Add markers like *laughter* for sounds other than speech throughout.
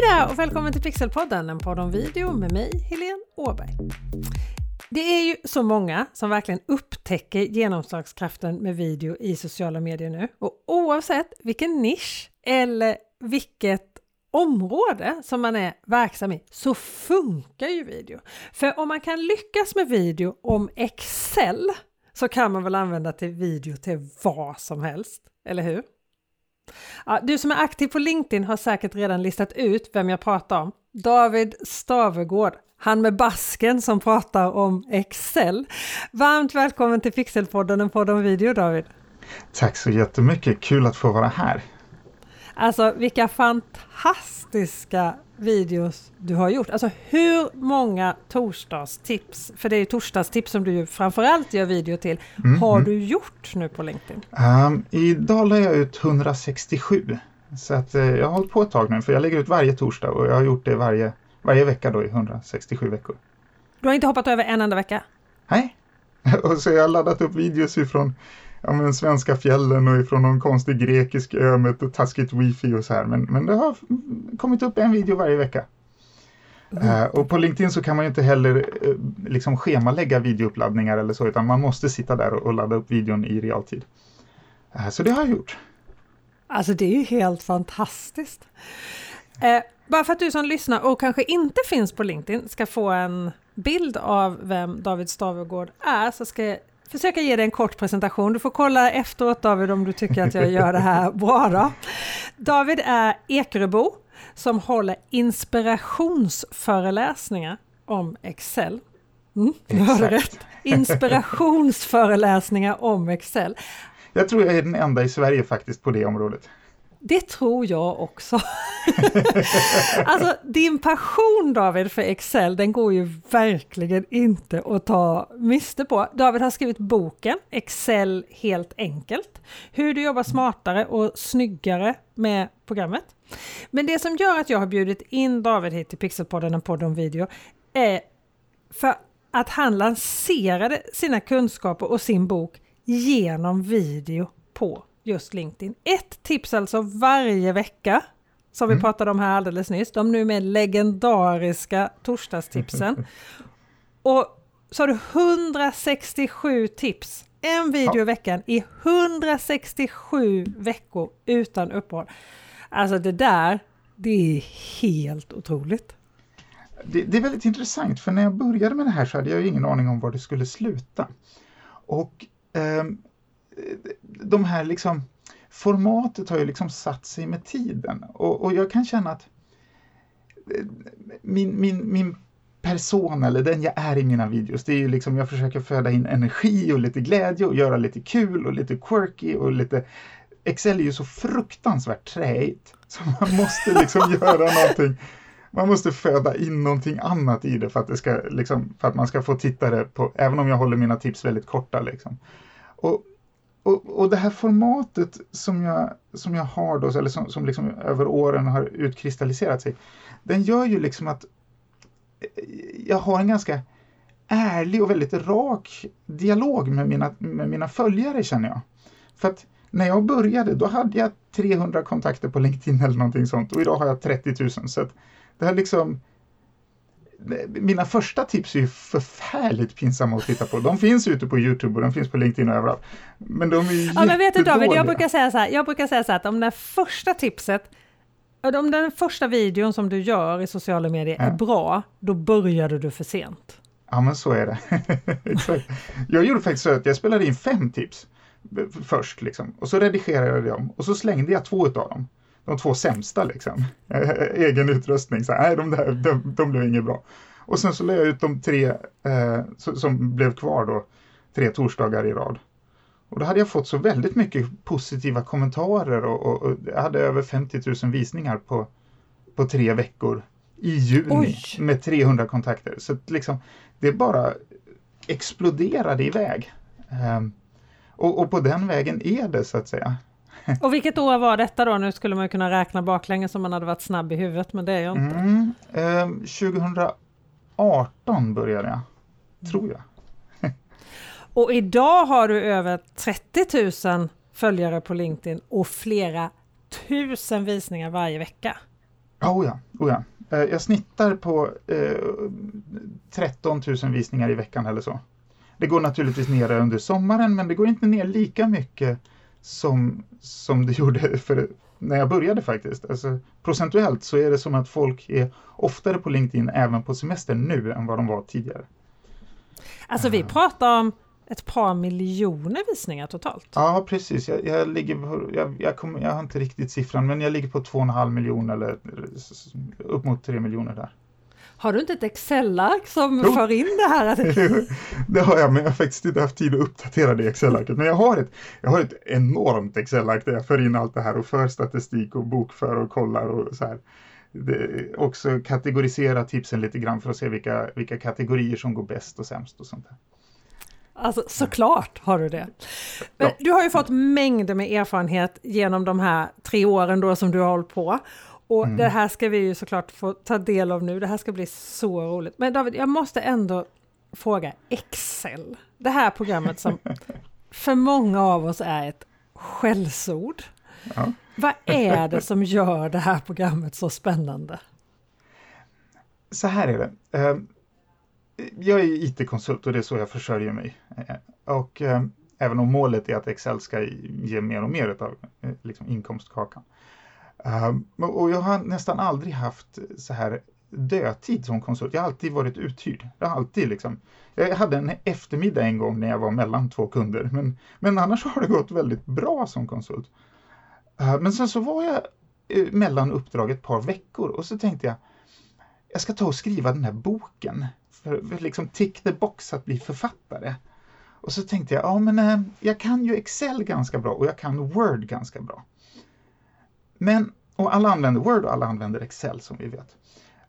Hej där och välkommen till Pixelpodden, en podd om video med mig, Helene Åberg. Det är ju så många som verkligen upptäcker genomslagskraften med video i sociala medier nu. Och oavsett vilken nisch eller vilket område som man är verksam i så funkar ju video. För om man kan lyckas med video om Excel så kan man väl använda till video till vad som helst, eller hur? Ja, du som är aktiv på LinkedIn har säkert redan listat ut vem jag pratar om. David Stavegård, han med basken som pratar om Excel. Varmt välkommen till Pixelpodden, en podd om video David. Tack så jättemycket, kul att få vara här. Alltså vilka fantastiska videos du har gjort. Alltså hur många torsdagstips, för det är ju torsdagstips som du framförallt gör video till, mm, har mm. du gjort nu på LinkedIn? Um, idag la jag ut 167. Så att, uh, jag har hållit på ett tag nu, för jag lägger ut varje torsdag och jag har gjort det varje, varje vecka då i 167 veckor. Du har inte hoppat över en enda vecka? Nej, *laughs* och så har jag laddat upp videos ifrån ja, men, svenska fjällen och ifrån någon konstig grekisk ö med ett taskigt wifi och så här. Men, men det har kommit upp en video varje vecka. Mm. Uh, och på LinkedIn så kan man ju inte heller uh, liksom schemalägga videouppladdningar eller så, utan man måste sitta där och, och ladda upp videon i realtid. Uh, så det har jag gjort. Alltså det är ju helt fantastiskt. bara för att du som lyssnar och kanske inte finns på LinkedIn ska få en bild av vem David Stavegård är så ska försöka ge dig en kort presentation. Du får kolla efteråt David om du tycker att jag gör det här bra. Då. David är Ekeröbo som håller inspirationsföreläsningar om Excel. Mm, du hörde rätt. Inspirationsföreläsningar om Excel. Jag tror jag är den enda i Sverige faktiskt på det området. Det tror jag också. *laughs* alltså din passion David för Excel, den går ju verkligen inte att ta miste på. David har skrivit boken Excel helt enkelt. Hur du jobbar smartare och snyggare med programmet. Men det som gör att jag har bjudit in David hit till Pixelpodden, en podd om video, är för att han lanserade sina kunskaper och sin bok genom video på just LinkedIn. Ett tips alltså varje vecka som vi mm. pratade om här alldeles nyss. De nu med legendariska torsdagstipsen. *laughs* Och så har du 167 tips. En video ja. i veckan i 167 veckor utan uppehåll. Alltså det där, det är helt otroligt. Det, det, är väldigt intressant för när jag började med det här så hade jag ingen aning om var det skulle sluta. Och eh, de här liksom formatet har ju liksom satt sig med tiden och, och jag kan känna att eh, min, min, min person eller den jag är i mina videos, det är ju liksom jag försöker föda in energi och lite glädje och göra lite kul och lite quirky och lite Excel är ju så fruktansvärt träigt så man måste liksom *laughs* göra någonting man måste föda in någonting annat i det för att, det ska, liksom, för att man ska få tittare på, även om jag håller mina tips väldigt korta. Liksom. Och och, och det här formatet som jag, som jag har då, eller som, som liksom över åren har utkristalliserat sig, den gör ju liksom att eh, jag har en ganska ärlig och väldigt rak dialog med mina, med mina följare känner jag. För att när jag började då hade jag 300 kontakter på LinkedIn eller någonting sånt och idag har jag 30 000. Så att det har liksom mina första tips är ju förfärligt pinsamma att titta på. De finns ute på Youtube och de finns på LinkedIn och överallt. Men de är Ja men vet du David, jag brukar säga så här, jag brukar säga så här att om det första tipset om den första videon som du gör i sociala medier ja. är bra, då började du för sent. Ja men så är det. *laughs* Jag gjorde faktiskt så att jag spelade in fem tips först liksom. Och så redigerade jag dem och så slängde jag två utav dem de två sämsta liksom. Egen utrustning, så nej de där, de, de blev inget bra. Och sen så lade jag ut de tre eh, som blev kvar då, tre torsdagar i rad. Och då hade jag fått så väldigt mycket positiva kommentarer och, och, och jag hade över 50 000 visningar på, på tre veckor i juni Oj. med 300 kontakter. Så liksom, det bara exploderade iväg. Um, och, och, på den vägen är det så att säga. *laughs* Och vilket år var detta då? Nu skulle man kunna räkna baklänges om man hade varit snabb i huvudet, men det är jag inte. Mm, eh, 2018 började jag, tror jag. *laughs* och idag har du över 30 000 följare på LinkedIn och flera tusen visningar varje vecka. Oh ja, oh ja. Eh, jag snittar på eh, 13 000 visningar i veckan eller så. Det går naturligtvis ner under sommaren men det går inte ner lika mycket som, som det *laughs* gjorde för, när jag började faktiskt. Alltså, procentuellt så är det som att folk är oftare på LinkedIn även på semester nu än vad de var tidigare. Alltså vi pratar om ett par miljoner visningar totalt. Ja, precis. Jag, jag ligger på, jag, jag, kommer, jag har inte riktigt siffran, men jag ligger på 2,5 miljoner eller upp mot 3 miljoner där. Har du inte ett Excel-ark som jo. för in det här? *laughs* det har jag, men jag har faktiskt inte haft tid att uppdatera det Excel-arket. Men jag har, ett, jag har ett enormt Excel-ark där jag för in allt det här och för statistik och bokför och kollar och så här. Det, också kategorisera tipsen lite grann för att se vilka, vilka kategorier som går bäst och sämst och sånt där. Alltså såklart har du det. Men du har ju fått mängder med erfarenhet genom de här tre åren då som du har hållit på. Och mm. det här ska vi ju såklart få ta del av nu. Det här ska bli så roligt. Men David, jag måste ändå fråga Excel. Det här programmet som *laughs* för många av oss är ett skällsord. Ja. Vad är det som gör det här programmet så spännande? Så här är det. Ehm, jag är IT-konsult och det är så jag försörjer mig. Eh, och ehm, även om målet är att Excel ska ge mer och mer av eh, liksom, inkomstkakan Ehm, och jag har nästan aldrig haft så här dödtid som konsult. Jag har alltid varit uthyrd. Jag, har alltid liksom, jag hade en eftermiddag en gång när jag var mellan två kunder, men, men annars har det gått väldigt bra som konsult. Uh, men sen så var jag eh, mellan uppdrag ett par veckor och så tänkte jag, jag ska ta och skriva den här boken. För, för liksom tick the box att bli författare. Och så tänkte jag, ja men eh, jag kan ju Excel ganska bra och jag kan Word ganska bra. Men, och alla använder Word och alla använder Excel som vi vet.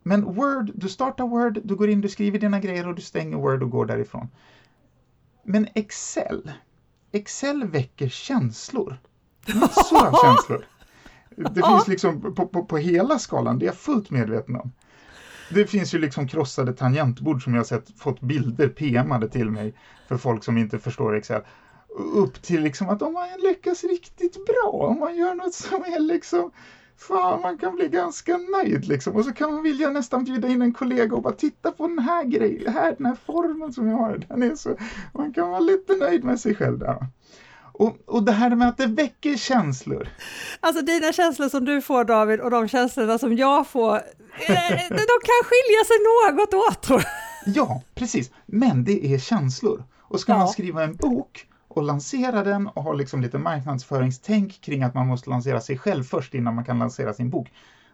Men Word, du startar Word, du går in, du skriver dina grejer och du stänger Word och går därifrån. Men Excel, Excel väcker känslor. *laughs* Massor av känslor. Det finns liksom på, på, på hela skalan, det är jag fullt medveten om. Det finns ju liksom krossade tangentbord som jag sett fått bilder PMade till mig för folk som inte förstår Excel upp till liksom att om man lyckas riktigt bra, om man gör något som är liksom Fan, man kan bli ganska nöjd liksom. Och så kan man vilja nästan bjuda in en kollega och bara titta på den här grejen, här, den här formen som jag har. Den är så, man kan vara lite nöjd med sig själv där. Och, och det här med att det väcker känslor. Alltså dina känslor som du får David och de känslorna som jag får, eh, de kan skilja sig något åt tror jag. Ja, precis. Men det är känslor. Och ska ja. man skriva en bok och lansera den och ha liksom lite marknadsföringstänk kring att man måste lansera sig själv först innan man kan lansera sin bok.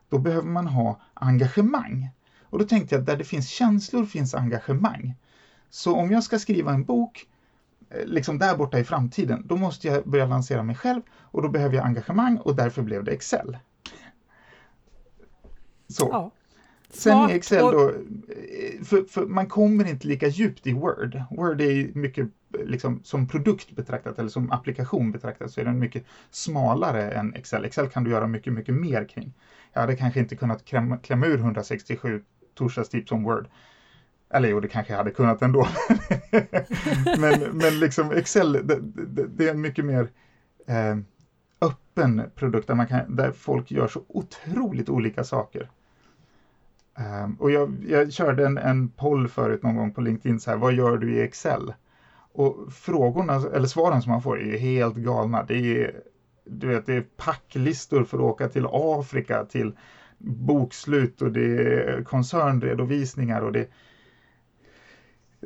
Då behöver man ha engagemang. Och då tänkte jag att där det finns känslor finns engagemang. Så om jag ska skriva en bok eh, liksom där borta i framtiden, då måste jag börja lansera mig själv och då behöver jag engagemang och därför blev det Excel. Så. Ja. Sen i Excel då, eh, för, för, man kommer inte lika djupt i Word. Word är mycket liksom, som produkt betraktat eller som applikation betraktat så är den mycket smalare än Excel. Excel kan du göra mycket, mycket mer kring. Jag hade kanske inte kunnat klämma, klämma ur 167 torsdagstips om Word. Eller jo, det kanske jag hade kunnat ändå. *laughs* men, men liksom Excel, det, det, det är en mycket mer eh, öppen produkt där, man kan, där folk gör så otroligt olika saker. Um, och jag, jag körde en, en poll förut någon gång på LinkedIn, så här, vad gör du i Excel? Och frågorna, eller svaren som man får är helt galna. Det är, du vet, det är packlistor för att åka till Afrika, till bokslut och det är koncernredovisningar och det,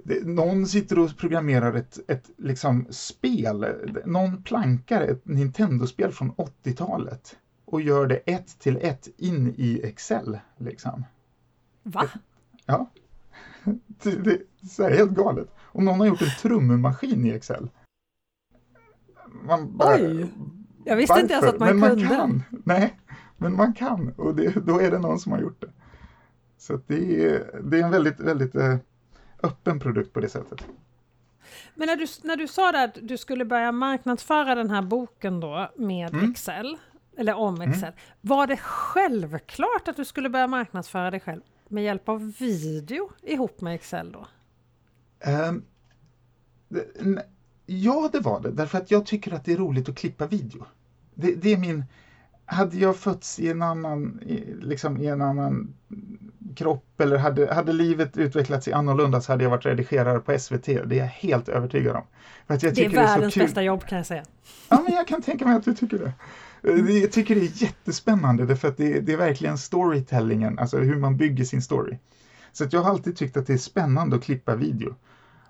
det någon sitter och programmerar ett, ett liksom spel, någon plankar ett Nintendo-spel från 80-talet och gör det ett till ett in i Excel. Liksom. Va? Ja. *laughs* Det, det, det är helt galet. Om någon har gjort en trummaskin i Excel. Man bara, Oj! Jag visste varför? inte ens att man men kunde. Man kan. Nej, men man kan och det, då är det någon som har gjort det. Så det är, det är en väldigt, väldigt eh, öppen produkt på det sättet. Men när du, när du sa att du skulle börja marknadsföra den här boken då med mm. Excel, eller om mm. Excel, mm. var det självklart att du skulle börja marknadsföra dig själv med hjälp av video ihop med Excel då? Um, ja, det var det. Därför att jag tycker att det är roligt att klippa video. Det, det är min hade jag fötts i en annan, liksom i en annan kropp eller hade, hade livet utvecklats i annorlunda så hade jag varit redigerare på SVT. Det är jag helt övertygad om. För att jag det är världens det är bästa jobb kan jag säga. Ja, men jag kan tänka mig att du tycker det. Mm. Jag tycker det är jättespännande därför att det, det är verkligen storytellingen, alltså hur man bygger sin story. Så att jag har alltid tyckt att det är spännande att klippa video.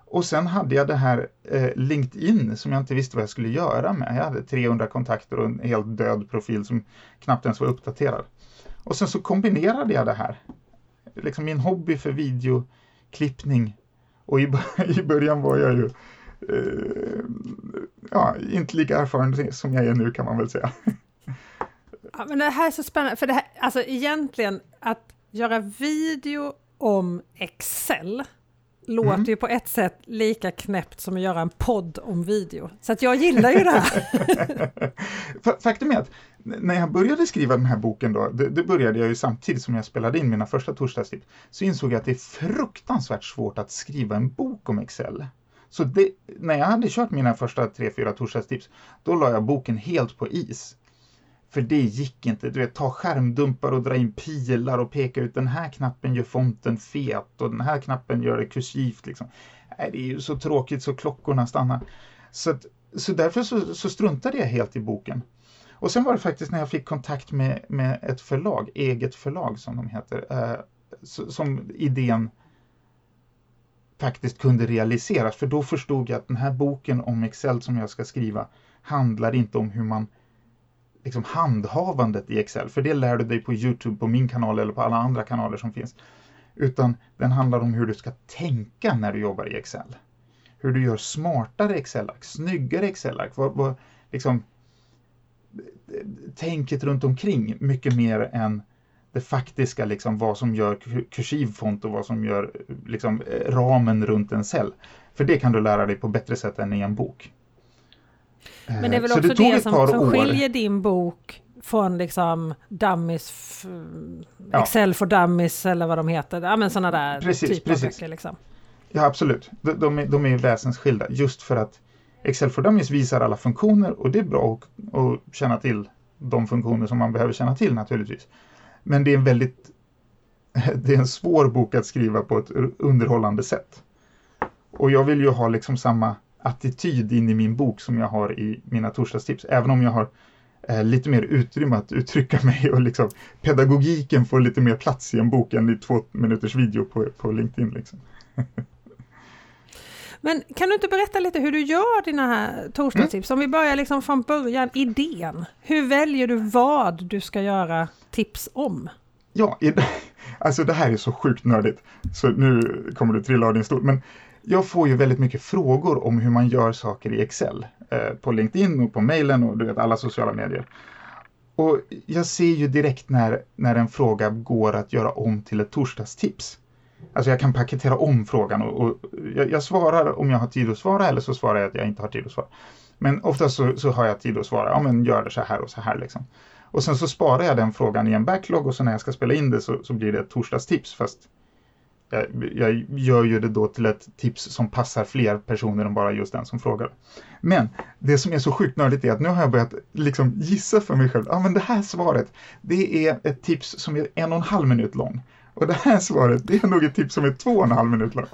Och sen hade jag det här eh, LinkedIn som jag inte visste vad jag skulle göra med. Jag hade 300 kontakter och en helt död profil som knappt ens var uppdaterad. Och sen så kombinerade jag det här. Liksom min hobby för videoklippning. Och i, *laughs* i början var jag ju eh, ja, inte lika erfaren som jag är nu kan man väl säga. Ja, men det här är så spännande, för det här, alltså egentligen att göra video om Excel låter mm. ju på ett sätt lika knäppt som att göra en podd om video. Så att jag gillar ju det här. *laughs* Faktum är att när jag började skriva den här boken då, det, det, började jag ju samtidigt som jag spelade in mina första torsdagstips, så insåg jag att det är fruktansvärt svårt att skriva en bok om Excel. Så det, när jag hade kört mina första tre, fyra torsdagstips, då la jag boken helt på is. För det gick inte. Du vet, ta skärmdumpar och dra in pilar och peka ut den här knappen gör fonten fet och den här knappen gör det kursivt. Liksom. Nej, det är ju så tråkigt så klockorna stannar. Så, att, så därför så, så struntade jag helt i boken. Och sen var det faktiskt när jag fick kontakt med, med ett förlag, eget förlag som de heter, eh, som idén faktiskt kunde realiseras. För då förstod jag att den här boken om Excel som jag ska skriva handlar inte om hur man liksom handhavandet i Excel, för det lär du dig på Youtube, på min kanal eller på alla andra kanaler som finns. Utan den handlar om hur du ska tänka när du jobbar i Excel. Hur du gör smartare Excel-ark, snyggare Excel-ark. Vad, vad, liksom, tänket runt omkring mycket mer än det faktiska, liksom, vad som gör kursiv font och vad som gör liksom, ramen runt en cell. För det kan du lära dig på bättre sätt än i en bok. Men det är väl också det, det som, som skiljer din bok från liksom Dummies, ja. Excel for Dummies eller vad de heter. Ja men sådana där precis, typer precis. av böcker liksom. Ja absolut, de, de, är, de är väsensskilda just för att Excel for Dummies visar alla funktioner och det är bra att, att känna till de funktioner som man behöver känna till naturligtvis. Men det är en väldigt *laughs* det är en svår bok att skriva på ett underhållande sätt. Och jag vill ju ha liksom samma attityd in i min bok som jag har i mina torsdagstips. Även om jag har eh, lite mer utrymme att uttrycka *laughs* mig och liksom, pedagogiken får lite mer plats i en bok än i två minuters video på, på LinkedIn. Liksom. *laughs* Men kan du inte berätta lite hur du gör dina här torsdagstips? Mm. Om vi börjar liksom från början, idén. Hur väljer du vad du ska göra tips om? Ja, *laughs* alltså det här är så sjukt nördigt, så nu kommer du trilla av din stol. Men jag får ju väldigt mycket frågor om hur man gör saker i Excel. Eh, på LinkedIn och på mejlen och du vet alla sociala medier. Och jag ser ju direkt när, när en fråga går att göra om till ett torsdagstips. Alltså jag kan paketera om frågan och, och jag, jag, svarar om jag har tid att svara eller så svarar jag att jag inte har tid att svara. Men oftast så, så har jag tid att svara, ja men gör det så här och så här liksom. Och sen så sparar jag den frågan i en backlog och så när jag ska spela in det så, så blir det ett torsdagstips fast jag, jag, gör ju det då till ett tips som passar fler personer än bara just den som frågar. Men det som är så sjukt nördigt är att nu har jag börjat liksom gissa för mig själv. Ja, men det här svaret, det är ett tips som är en och en halv minut lång. Och det här svaret, det är nog ett tips som är två och en halv minut lång.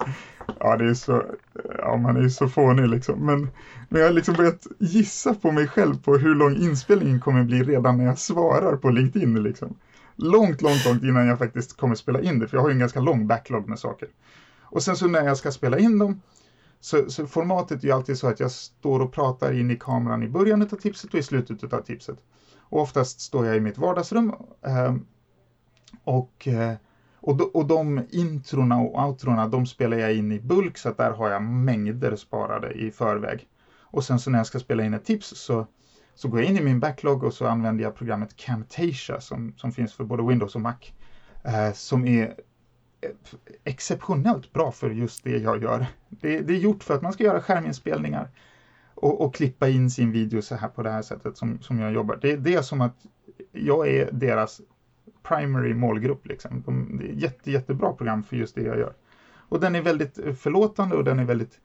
Ja, det är så, ja man är ju så fånig liksom. Men, men jag har liksom börjat gissa på mig själv på hur lång inspelningen kommer bli redan när jag svarar på LinkedIn liksom långt, långt, långt innan jag faktiskt kommer spela in det, för jag har ju en ganska lång backlog med saker. Och sen så när jag ska spela in dem, så, så formatet är ju alltid så att jag står och pratar in i kameran i början av tipset och i slutet av tipset. Och oftast står jag i mitt vardagsrum ehm, eh, och, och, de, och de introna och outrona, de spelar jag in i bulk så att där har jag mängder sparade i förväg. Och sen så när jag ska spela in ett tips så så går jag in i min backlog och så använder jag programmet Camtasia som, som finns för både Windows och Mac. Eh, som är exceptionellt bra för just det jag gör. Det, det är gjort för att man ska göra skärminspelningar och, och, klippa in sin video så här på det här sättet som, som jag jobbar. Det, det är som att jag är deras primary målgrupp. Liksom. De, det är jätte, jättebra program för just det jag gör. Och den är väldigt förlåtande och den är väldigt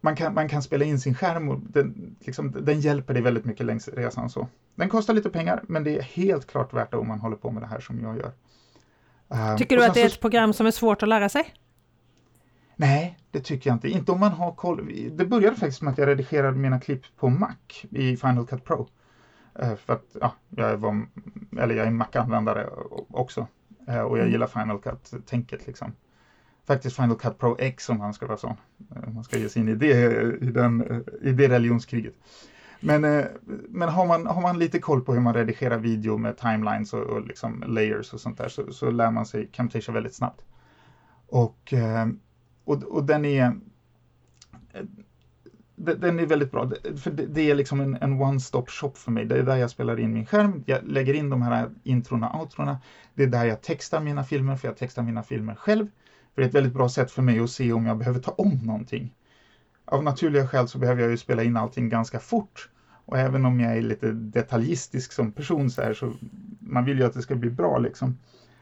man, kan, man kan spela in sin skärm och den, liksom, den hjälper dig väldigt mycket längs resan. Så. Den kostar lite pengar, men det är helt klart värt det om man håller på med det här som jag gör. Um, Tycker du att det är ett program som är svårt att lära sig? Nej, det tycker jag inte. Inte om man har koll. Det började faktiskt med att jag redigerade mina klipp på Mac i Final Cut Pro. Uh, för att ja, jag, var, eller jag är Mac-användare också. Och jag mm. gillar Final Cut-tänket liksom. Faktiskt Final Cut Pro X om man ska vara sån. Eh, man ska ge sig in i det, eh, i den, eh, i det religionskriget. Men, men har, man, har man lite koll på hur man redigerar video med timelines och, och liksom layers och sånt där så, så lär man sig Camtasia väldigt snabbt. Och och, och den är den är väldigt bra, för det är liksom en, en one-stop shop för mig. Det är där jag spelar in min skärm, jag lägger in de här introna och outrona. Det är där jag textar mina filmer, för jag textar mina filmer själv. För det är ett väldigt bra sätt för mig att se om jag behöver ta om någonting. Av naturliga skäl så behöver jag ju spela in allting ganska fort. Och även om jag är lite detaljistisk som person så här, så man vill ju att det ska bli bra liksom.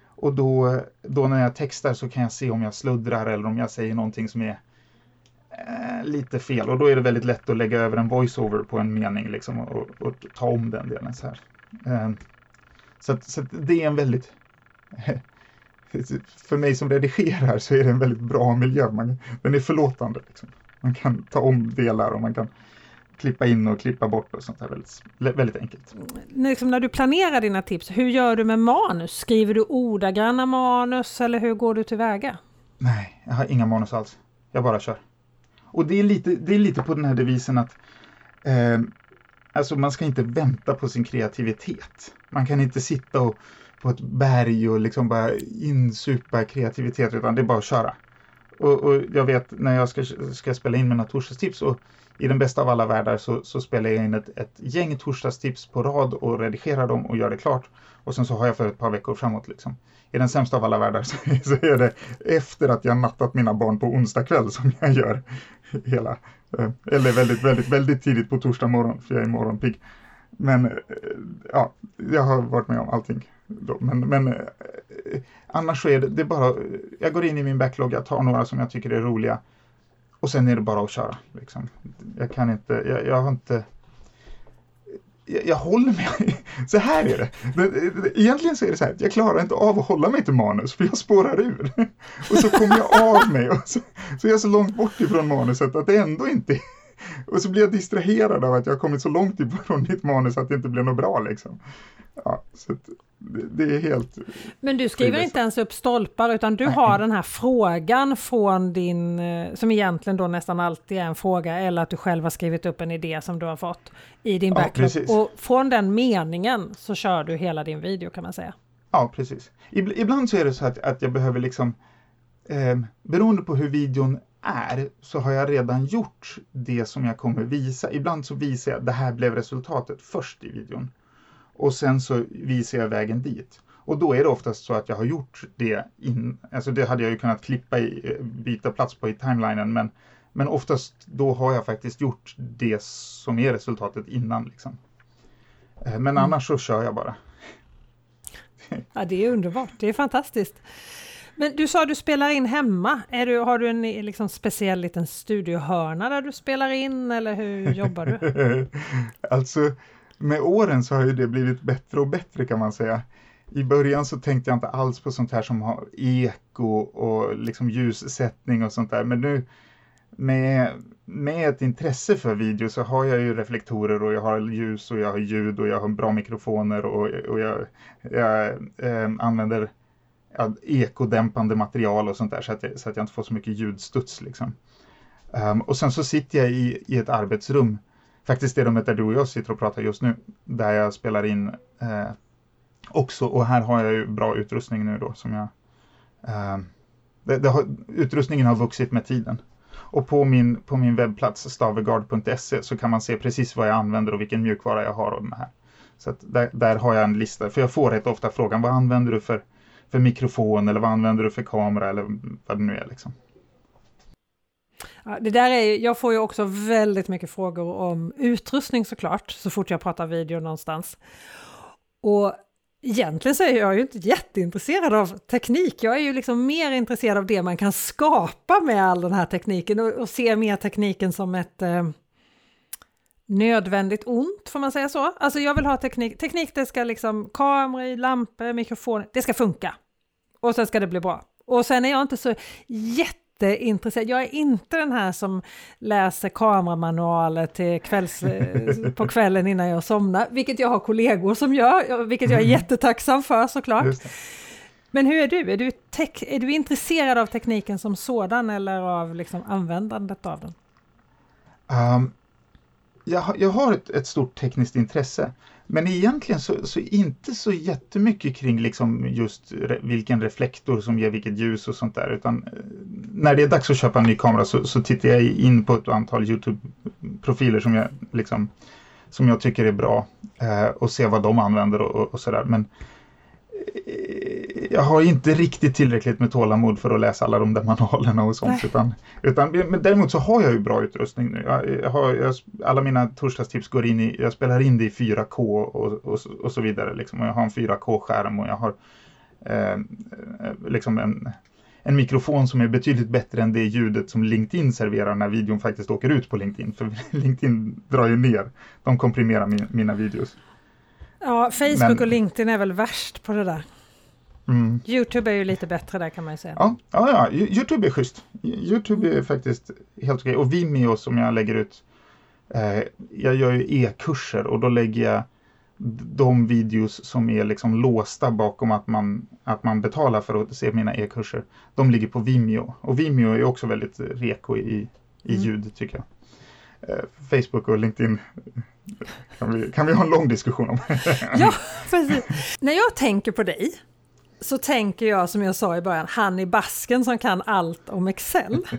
Och då, då när jag textar så kan jag se om jag sluddrar eller om jag säger någonting som är eh, lite fel. Och då är det väldigt lätt att lägga över en voiceover på en mening liksom, och, och ta om den delen. Så, här. Eh, så, att, så att det är en väldigt... *laughs* för mig som redigerar så är det en väldigt bra miljö. Man, den är förlåtande. Liksom. Man kan ta om delar och man kan klippa in och klippa bort och sånt där. Väldigt, väldigt enkelt. Liksom när du planerar dina tips, hur gör du med manus? Skriver du ordagranna manus eller hur går du tillväga? Nej, jag har inga manus alls. Jag bara kör. Och det är lite, det är lite på den här devisen att eh, alltså man ska inte vänta på sin kreativitet. Man kan inte sitta och, på ett berg och liksom bara insupa kreativitet utan det är bara att köra. Och, och jag vet när jag ska, ska spela in mina torsdagstips och i den bästa av alla världar så, så spelar jag in ett, ett gäng torsdagstips på rad och redigerar dem och gör det klart. Och sen så har jag för ett par veckor framåt. Liksom. I den sämsta av alla världar *laughs* så, så är det efter att jag nattat mina barn på onsdag kväll som jag gör hela, eh, eller väldigt, väldigt, väldigt tidigt på torsdag morgon, för jag är morgonpigg. Men eh, ja, jag har varit med om allting. Men, men eh, eh, annars så är det, det är bara, jag går in i min backlog, jag tar några som jag tycker är roliga och sen är det bara att köra. Liksom. Jag kan inte, jag, jag har inte jag, jag, håller mig, *laughs* så här är det. Egentligen så är det så här, jag klarar inte av att hålla mig till manus för jag spårar ur. *laughs* Och så kommer jag av mig och så, så är jag så långt bort ifrån manuset att det ändå inte *laughs* och så blir jag distraherad av att jag har kommit så långt ifrån mitt manus att det inte blir något bra liksom. Ja, så det, det, är helt... Men du skriver inte ens upp stolpar utan du har den här frågan från din, eh, som egentligen då nästan alltid är en fråga eller att du själv har skrivit upp en idé som du har fått i din backlog. Ja, och från den meningen så kör du hela din video kan man säga. Ja, precis. Ibland så är det så att, att jag behöver liksom, eh, beroende på hur videon är så har jag redan gjort det som jag kommer visa. Ibland så visar jag det här blev resultatet först i videon. Och sen så visar jag vägen dit. Och då är det oftast så att jag har gjort det in, alltså det hade jag ju kunnat klippa i, byta plats på i timelinen men, men oftast då har jag faktiskt gjort det som är resultatet innan liksom. Eh, men mm. annars så kör jag bara. *laughs* Ja, det är underbart, det är fantastiskt. Men du sa att du spelar in hemma. Är du, har du en liksom, speciell liten studiohörna där du spelar in eller hur jobbar du? *laughs* alltså, med åren så har ju det blivit bättre och bättre kan man säga. I början så tänkte jag inte alls på sånt här som har eko och liksom ljussättning och sånt där. Men nu med, med ett intresse för video så har jag ju reflektorer och jag har ljus och jag har ljud och jag har bra mikrofoner och, och jag, jag eh, använder ja, ekodämpande material och sånt där så att, jag, så att jag inte får så mycket ljudstuds. Liksom. Um, och sen så sitter jag i, i ett arbetsrum, faktiskt det rummet där du och jag sitter och pratar just nu, där jag spelar in eh, också. Och här har jag ju bra utrustning nu då som jag... Eh, det, det har, utrustningen har vuxit med tiden. Och på min, på min webbplats stavegard.se så kan man se precis vad jag använder och vilken mjukvara jag har och den här. Så där, där har jag en lista, för jag får rätt ofta frågan vad använder du för för mikrofon eller vad använder du för kamera eller vad det nu är. Liksom. Det där är, jag får ju också väldigt mycket frågor om utrustning såklart, så fort jag pratar video någonstans. Och Egentligen så är jag ju inte jätteintresserad av teknik. Jag är ju liksom mer intresserad av det man kan skapa med all den här tekniken och, och ser mer tekniken som ett eh, nödvändigt ont, får man säga så? Alltså jag vill ha teknik, teknik det ska liksom, kameror, lampor, mikrofoner, det ska funka. Och sen ska det bli bra. Och sen är jag inte så jätte jätteintresserad, jag är inte den här som läser kameramanualer till kvälls, på *laughs* kvällen innan jag somnar, vilket jag har kollegor som gör, vilket jag är mm. jättetacksam för såklart. Men hur är du? Är du, tech, är du intresserad av tekniken som sådan eller av liksom användandet av den? Um, jag, jag har ett, ett, stort tekniskt intresse. Men egentligen så, så inte så jättemycket kring liksom just re, vilken reflektor som ger vilket ljus och sånt där. Utan eh, när det är dags att köpa en ny kamera så, så tittar jag in på ett antal Youtube-profiler som jag, liksom, som jag tycker är bra eh, och ser vad de använder och, och, och sådär. Men eh, jag har inte riktigt tillräckligt med tålamod för att läsa alla de där manualerna och sånt. Utan, utan, men däremot så har jag ju bra utrustning nu. Jag, jag har, jag, alla mina torsdagstips går in i, jag spelar in det i 4K och, och, och så vidare. Liksom. Jag har en 4K-skärm och jag har eh, liksom en, en mikrofon som är betydligt bättre än det ljudet som LinkedIn serverar när videon faktiskt åker ut på LinkedIn. För *laughs* LinkedIn drar ju ner, de komprimerar min, mina videos. Ja, Facebook Men, och LinkedIn är väl värst på det där. Mm. Youtube är ju lite bättre där kan man ju säga. Ja, ja, ja. Youtube är schysst. Youtube är faktiskt helt okej. Och Vimeo som jag lägger ut. Eh, jag gör ju e-kurser och då lägger jag de videos som är liksom låsta bakom att man, att man betalar för att se mina e-kurser. De ligger på Vimeo. Och Vimeo är också väldigt reko i, i mm. ljud tycker jag. Eh, Facebook och LinkedIn kan vi, kan vi ha en lång diskussion om. *laughs* ja, precis. När jag tänker på dig så tänker jag som jag sa i början, han i basken som kan allt om Excel. *laughs*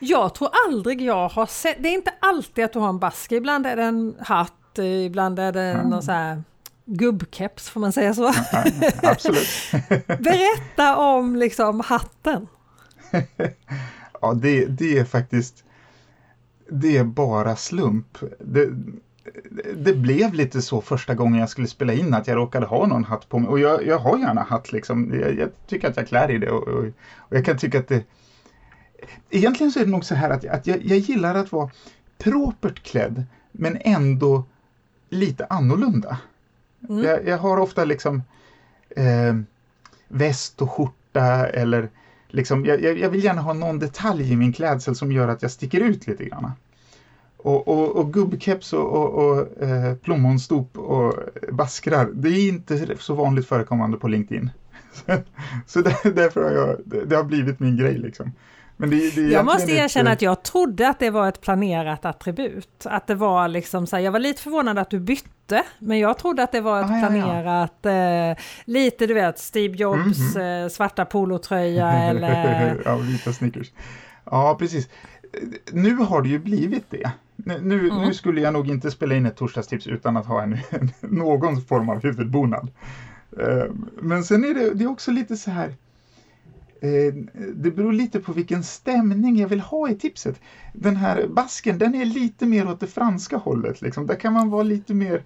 Jag tror aldrig jag har sett, det är inte alltid att du har en basker, ibland är det en hatt, ibland är det mm. någon så här gubbkeps, får man säga så? absolut. *laughs* Berätta om liksom hatten. *laughs* ja, det, det är faktiskt, det är bara slump. Det, det blev lite så första gången jag skulle spela in att jag råkade ha någon hatt på mig. Och jag, jag har gärna hatt liksom. Jag, jag tycker att jag klär i det och, och, och, jag kan tycka att det... Egentligen så är det nog så här att, att jag, jag gillar att vara propert klädd men ändå lite annorlunda. Mm. Jag, jag, har ofta liksom eh, väst och skjorta eller liksom, jag, jag, vill gärna ha någon detalj i min klädsel som gör att jag sticker ut lite grann. Och, och, och gubbkeps och, och, och eh, plommonstop och baskrar, det är inte så vanligt förekommande på LinkedIn. *laughs* så där, därför har jag, det har blivit min grej liksom. Men det, det jag måste erkänna att jag trodde att det var ett planerat attribut. Att det var liksom så här, jag var lite förvånad att du bytte, men jag trodde att det var ett ah, planerat, ja, ja. Eh, lite du vet, Steve Jobs mm -hmm. eh, svarta polotröja *laughs* eller... ja, vita sneakers. Ja, precis. Nu har det ju blivit det. Nu, mm. nu, skulle jag nog inte spela in ett torsdagstips utan att ha en, *laughs* någon form av huvudbonad. Eh, men sen är det, det är också lite så här, eh, det beror lite på vilken stämning jag vill ha i tipset. Den här basken, den är lite mer åt det franska hållet. Liksom. Där kan man vara lite mer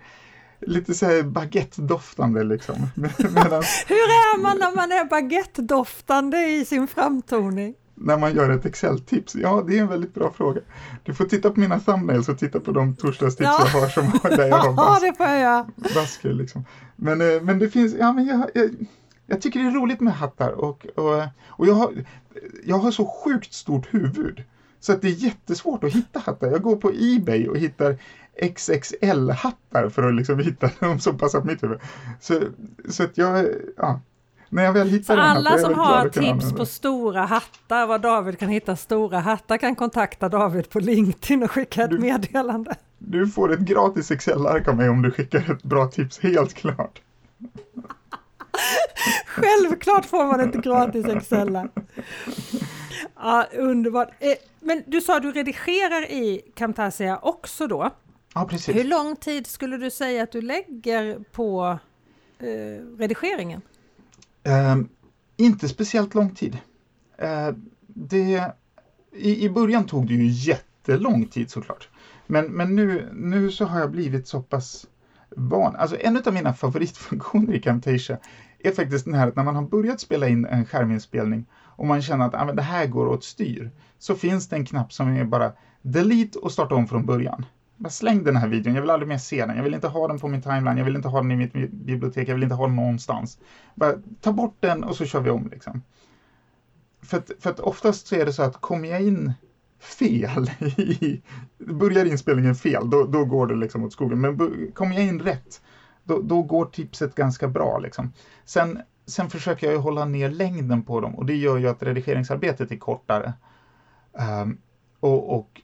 lite så här baguette-doftande liksom. *laughs* Medan... Hur är man när man är baguette-doftande i sin framtoning? När man gör ett Excel-tips? Ja, det är en väldigt bra fråga. Du får titta på mina thumbnails och titta på de torsdagstips ja. jag har som, där jag har bas, *laughs* det får jag. basker. Liksom. Men, eh, men det finns, ja men jag, jag, jag, tycker det är roligt med hattar och, och, och jag, har, jag har så sjukt stort huvud. Så att det är jättesvårt att hitta hattar. Jag går på Ebay och hittar XXL-hattar för att liksom hitta *laughs* de som passar på mitt huvud. Så, så att jag, ja, när jag väl hittar så alla som har tips på stora hattar, var David kan hitta stora hattar, kan kontakta David på LinkedIn och skicka ett du, meddelande. Du får ett gratis Excel-ark av mig om du skickar ett bra tips, helt klart. Självklart får man ett gratis Excel. Ja, underbart. Eh, men du sa att du redigerar i Camtasia också då? Ja, precis. Hur lång tid skulle du säga att du lägger på eh, redigeringen? Eh, inte speciellt lång tid. Eh, det, i, I början tog det ju jättelång tid såklart. Men, men nu, nu så har jag blivit så pass van. Alltså en av mina favoritfunktioner i Camtasia är faktiskt den här att när man har börjat spela in en skärminspelning och man känner att ah, men det här går åt styr, så finns det en knapp som är bara delete och starta om från början. Bara släng den här videon, jag vill aldrig mer se den, jag vill inte ha den på min timeline, jag vill inte ha den i mitt bibliotek, jag vill inte ha den någonstans. Bara ta bort den och så kör vi om liksom. För att, för att oftast så är det så att kommer jag in fel, *laughs* i, börjar inspelningen fel, då, då går det liksom åt skogen. Men kommer jag in rätt, då, då går tipset ganska bra. Liksom. Sen, sen försöker jag hålla ner längden på dem och det gör ju att redigeringsarbetet är kortare. Um, och, och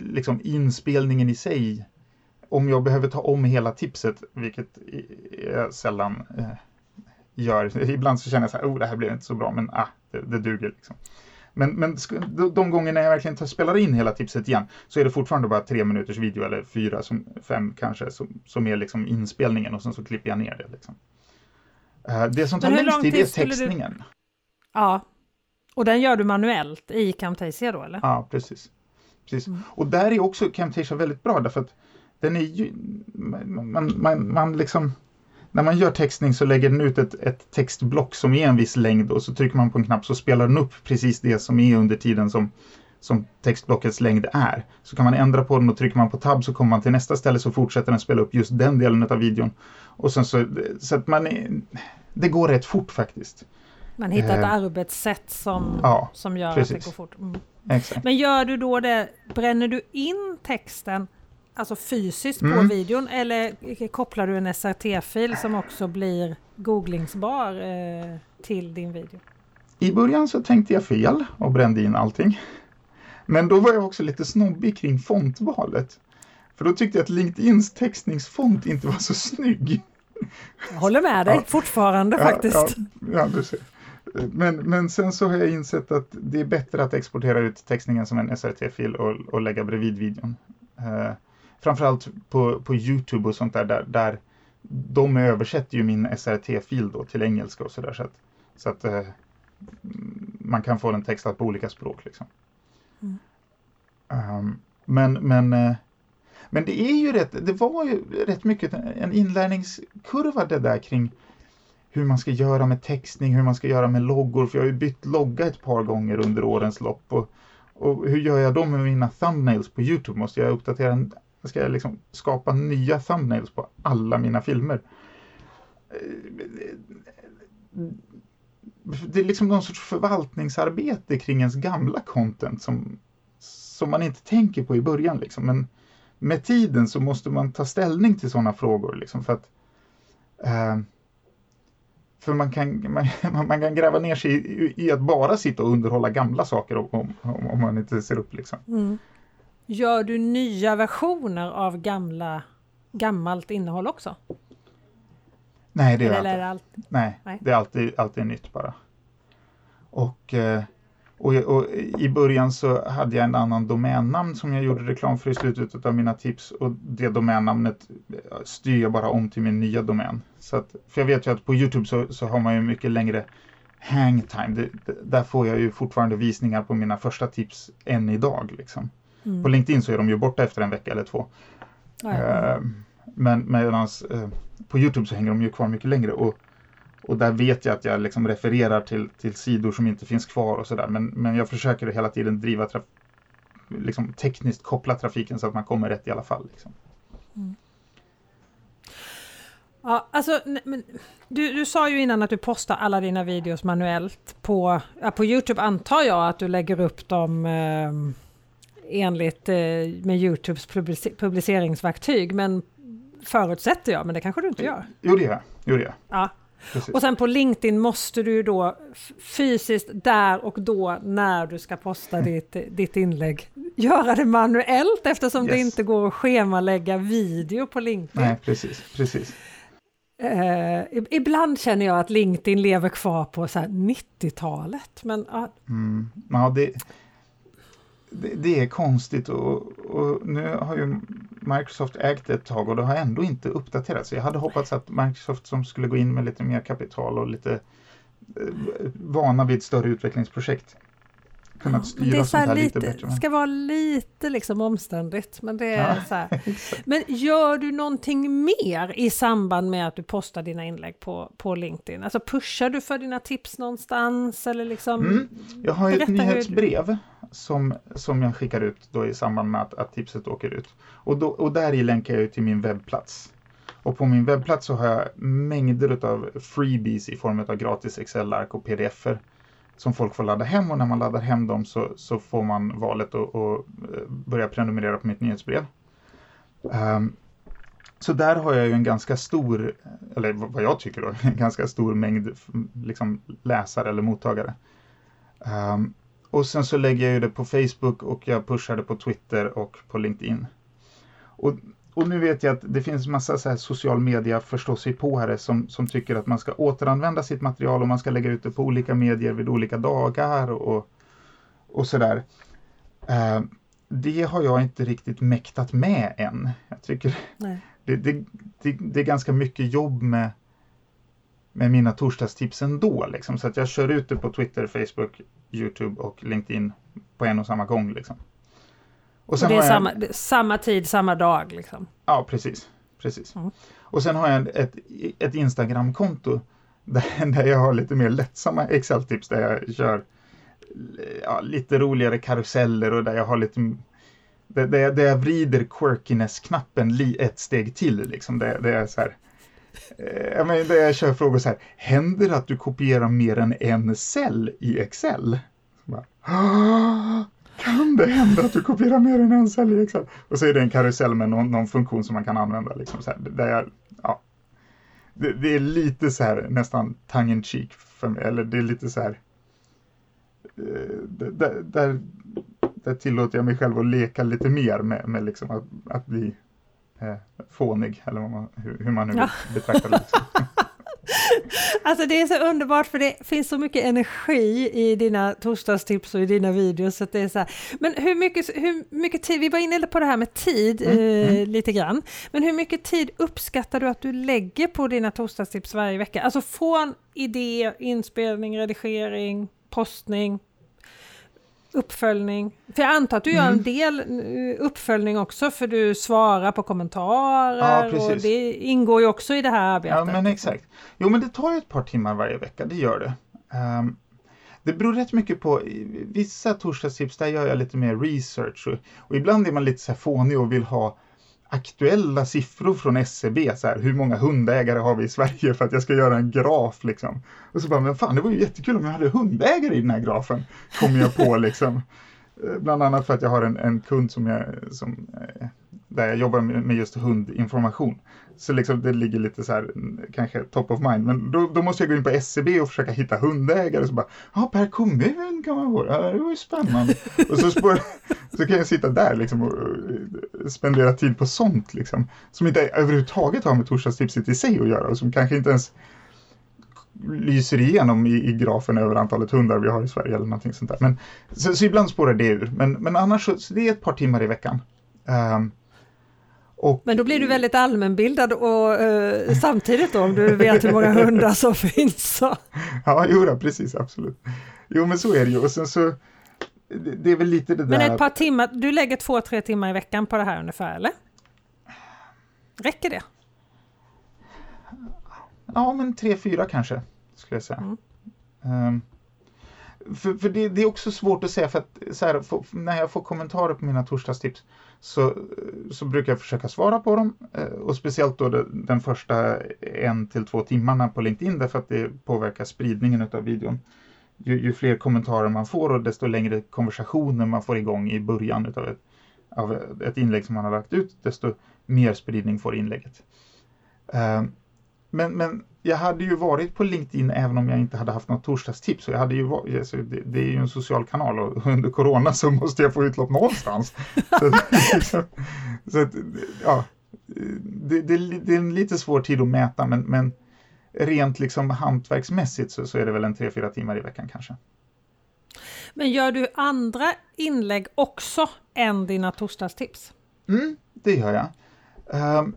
liksom inspelningen i sig, om jag behöver ta om hela tipset, vilket jag sällan eh, gör. *laughs* Ibland så känner jag så här, oh det här blev inte så bra, men ah, det, det duger. Liksom. Men, men de gångerna jag verkligen spelar in hela tipset igen så är det fortfarande bara tre minuters video eller fyra, som, fem kanske, som, som är liksom inspelningen och sen så klipper jag ner det. Liksom. Uh, det som tar längst tid är textningen. Du... Ja, och den gör du manuellt i Camtasia då eller? Ja, precis. Precis. Mm. Och där är också Camtasia väldigt bra därför att den är ju, man, man, man liksom när man gör textning så lägger den ut ett, ett, textblock som är en viss längd och så trycker man på en knapp så spelar den upp precis det som är under tiden som, som textblockets längd är. Så kan man ändra på den och trycker man på tab så kommer man till nästa ställe så fortsätter den spela upp just den delen av videon. Och sen så, så att man är, det går rätt fort faktiskt. Man hittar ett eh, arbetssätt som, ja, som gör precis. att det går fort. Mm. Men gör du då det, bränner du in texten alltså fysiskt mm. på videon eller kopplar du en SRT-fil som också blir googlingsbar eh, till din video? I början så tänkte jag fel och brände in allting. Men då var jag också lite snobbig kring fontvalet. För då tyckte jag att LinkedIns textningsfont inte var så snygg. Jag håller med dig ja. fortfarande ja, faktiskt. Ja, ja, du ser. Men, men sen så har jag insett att det är bättre att exportera ut textningen som en SRT-fil och, och lägga bredvid videon. Uh, framförallt på, på Youtube och sånt där, där, där de översätter ju min SRT-fil då till engelska och sådär så att, så att eh, man kan få den textad på olika språk. Liksom. Mm. Um, men, men, eh, men det är ju rätt, det var ju rätt mycket en inlärningskurva det där kring hur man ska göra med textning, hur man ska göra med loggor, för jag har ju bytt logga ett par gånger under årens lopp. Och, och hur gör jag då med mina thumbnails på Youtube? Måste jag uppdatera ska jag liksom skapa nya thumbnails på alla mina filmer. Det är liksom någon sorts förvaltningsarbete kring ens gamla content som, som man inte tänker på i början. Liksom. Men med tiden så måste man ta ställning till sådana frågor. Liksom, för att eh, för man kan, *laughs* man, man, kan gräva ner sig i, i, att bara sitta och underhålla gamla saker om, om, om man inte ser upp. Liksom. Mm. Gör du nya versioner av gamla, gammalt innehåll också? Nej, det gör jag inte. Allt... Nej, Nej, det är alltid, alltid nytt bara. Och, eh, och, och, i början så hade jag en annan domännamn som jag gjorde reklam för i slutet av mina tips och det domännamnet eh, styr jag bara om till min nya domän. Så att, för jag vet ju att på Youtube så, så har man ju mycket längre hangtime. Det, det, där får jag ju fortfarande visningar på mina första tips än idag. Liksom. Mm. På LinkedIn så är de ju borta efter en vecka eller två. Uh, men medans uh, på Youtube så hänger de ju kvar mycket längre. Och, och där vet jag att jag liksom refererar till, till sidor som inte finns kvar och sådär. Men, men jag försöker hela tiden driva traf liksom tekniskt koppla trafiken så att man kommer rätt i alla fall. Liksom. Mm. Ja, alltså, men, du, du sa ju innan att du postar alla dina videos manuellt på, ja, på Youtube antar jag att du lägger upp dem eh, enligt eh, med Youtubes publiceringsverktyg. Men förutsätter jag, men det kanske du inte gör? Jo, det gör jag. Jo, det gör. Ja. Och sen på LinkedIn måste du då fysiskt där och då när du ska posta ditt, ditt inlägg göra det manuellt eftersom yes. det inte går att schemalägga video på LinkedIn. Nej, precis, precis. Uh, ibland känner jag att LinkedIn lever kvar på 90-talet. Men, uh. mm, ja, det, det, det, är konstigt och, och, nu har ju Microsoft ägt ett tag och det har ändå inte uppdaterats. Jag hade hoppats att Microsoft som skulle gå in med lite mer kapital och lite eh, vana vid större utvecklingsprojekt kunnat styra det är sånt här lite, lite bättre. Det ska vara lite liksom omständigt. Men, det är ja, så här. *laughs* men gör du någonting mer i samband med att du postar dina inlägg på, på LinkedIn? Alltså pushar du för dina tips någonstans? Eller liksom, mm. Jag har ju ett nyhetsbrev som, som jag skickar ut då i samband med att, att tipset åker ut. Och, då, och där i länkar jag till min webbplats. Och på min webbplats så har jag mängder av freebies i form av gratis Excel-ark och pdf-er som folk får ladda hem och när man laddar hem dem så, så får man valet att eh, börja prenumerera på mitt nyhetsbrev. Um, så där har jag ju en ganska stor, eller vad jag tycker då, *laughs* en ganska stor mängd liksom, läsare eller mottagare. Um, och sen så lägger jag ju det på Facebook och jag pushar det på Twitter och på LinkedIn. Och och nu vet jag att det finns massa så här social media förståsigpåare som, som tycker att man ska återanvända sitt material och man ska lägga ut det på olika medier vid olika dagar och, och sådär. Uh, det har jag inte riktigt mäktat med än. Jag tycker det, det, det, det, är ganska mycket jobb med, med mina torsdagstips ändå. Liksom. Så att jag kör ut det på Twitter, Facebook, Youtube och LinkedIn på en och samma gång. Liksom. Och, och det är jag... samma, samma tid, samma dag liksom? Ja, precis. precis. Mm. Och sen har jag ett, ett Instagram-konto där, *laughs* där jag har lite mer lättsamma Excel-tips där jag kör ja, lite roligare karuseller och där jag har lite där, där, jag, där jag vrider quirkiness-knappen ett steg till. Liksom. Det, det är så här, Eh, jag menar, där jag kör frågor så här, händer det att du kopierar mer än en cell i Excel? Bara, kan det hända att du kopierar mer än en cell i Excel? Och så är det en karusell med någon, någon funktion som man kan använda. Liksom, så här, där jag, ja, det, det, är lite så här nästan tongue in cheek för mig, eller det är lite så här eh, där, där, där tillåter jag mig själv att leka lite mer med, med liksom att, att bli eh, fånig, eller man, hur, hur, man nu ja. betraktar det. Liksom. *laughs* Alltså det är så underbart för det finns så mycket energi i dina torsdagstips och i dina videos. Så det är så här. Men hur mycket, hur mycket tid, vi var inne på det här med tid mm, eh, mm. lite grann. Men hur mycket tid uppskattar du att du lägger på dina torsdagstips varje vecka? Alltså från idé, inspelning, redigering, postning, uppföljning? För jag antar att du mm. gör en del eh, uppföljning också för du svarar på kommentarer ja, och det ingår ju också i det här arbetet. Ja men exakt. Jo men det tar ju ett par timmar varje vecka, det gör det. Um, det beror rätt mycket på, vissa torsdagstips där gör jag lite mer research och, och ibland är man lite så här fånig och vill ha aktuella siffror från SCB, så här, hur många hundägare har vi i Sverige för att jag ska göra en graf liksom. Och så bara, men fan det var ju jättekul om jag hade hundägare i den här grafen, kommer jag på liksom. Eh, bland annat för att jag har en, en kund som jag, som, eh, där jag jobbar med, just hundinformation. Så liksom det ligger lite så här, kanske top of mind. Men då, då måste jag gå in på SCB e och försöka hitta hundägare. Så bara, ja per kommun kan man få det. Ja, det var ju spännande. *laughs* och så, spår, så kan jag sitta där liksom och spendera tid på sånt liksom. Som inte överhuvudtaget har med torsdagstipset i sig att göra och som kanske inte ens lyser igenom i, i grafen över antalet hundar vi har i Sverige eller någonting sånt där. Men, så, så ibland spårar det ur. Men, men annars så, så det är ett par timmar i veckan. Um, och, Men då blir du väldigt allmänbildad och eh, samtidigt då om du vet hur många hundar som *laughs* finns. Så. Ja, jo, då, precis, absolut. Jo, men så är det ju. Och sen så, det, det är väl lite det men där... Men ett par timmar, du lägger två, tre timmar i veckan på det här ungefär, eller? Räcker det? Ja, men tre, fyra kanske, skulle jag säga. Mm. Um, för, för det, det, är också svårt att säga, för att här, för, när jag får kommentarer på mina torsdagstips så, så brukar jag försöka svara på dem. Eh, och speciellt då den första en till två timmarna på LinkedIn därför att det påverkar spridningen av videon. Ju, ju, fler kommentarer man får och desto längre konversationer man får igång i början av ett, av ett inlägg som man har lagt ut, desto mer spridning får inlägget. Eh, men, men jag hade ju varit på LinkedIn även om jag inte hade haft något torsdagstips. jag hade ju varit, alltså, det, det, är ju en social kanal och *laughs* under corona så måste jag få utlopp någonstans. så, liksom, *laughs* så att, ja, det, det, det, är en lite svår tid att mäta men, men rent liksom hantverksmässigt så, så är det väl en tre fyra timmar i veckan kanske. Men gör du andra inlägg också än dina torsdagstips? Mm, det gör jag. Um,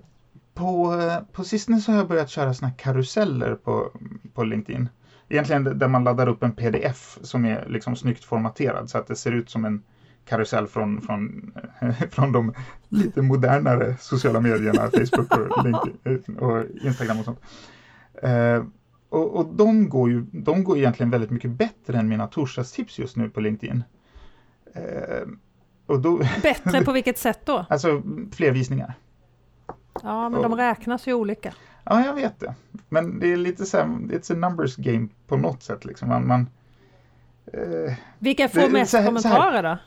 på, på sistone så har jag börjat köra såna karuseller på, på LinkedIn. egentligen där man laddar upp en pdf som är liksom snyggt formaterad så att det ser ut som en karusell från, från, *laughs* från de lite modernare sociala medierna, *laughs* Facebook och, LinkedIn, och Instagram och sånt. Eh, och, och de, går ju, de går egentligen väldigt mycket bättre än mina torsdagstips just nu på LinkedIn. Eh, då, bättre på *laughs* vilket sätt då? Alltså fler visningar. Ja, men och, de räknas ju olika. Ja, jag vet det. Men det är lite så här, it's a numbers game på något sätt. Liksom. Man, man eh, Vilka får det, mest här, kommentarer då?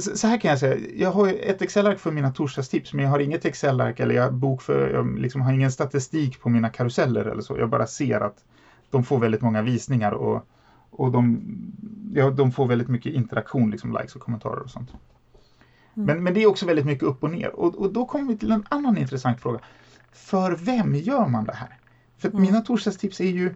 Så här kan jag säga, jag har ett Excel-ark för mina torsdagstips men jag har inget Excel-ark eller jag, bok för, jag liksom har ingen statistik på mina karuseller eller så. Jag bara ser att de får väldigt många visningar och, och de, ja, de får väldigt mycket interaktion, liksom likes och kommentarer och sånt. Mm. Men, men det är också väldigt mycket upp och ner och, och då kommer vi till en annan intressant fråga. För vem gör man det här? För mm. mina torsdagstips är ju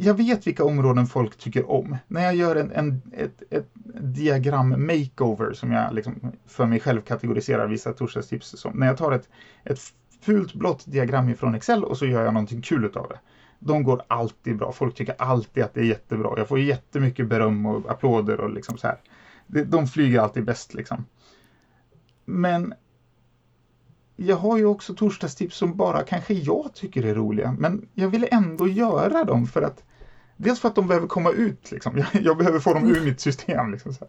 jag vet vilka områden folk tycker om. När jag gör en, en ett, ett diagram makeover som jag liksom för mig själv kategoriserar vissa torsdagstips som. När jag tar ett, ett fult blått diagram ifrån Excel och så gör jag någonting kul utav det. De går alltid bra. Folk tycker alltid att det är jättebra. Jag får jättemycket beröm och applåder och liksom så här. De flyger alltid bäst liksom. Men jag har ju också torsdagstips som bara kanske jag tycker är roliga, men jag vill ändå göra dem för att Dels för att de behöver komma ut, liksom. jag, jag behöver få dem ur mitt system. Liksom, så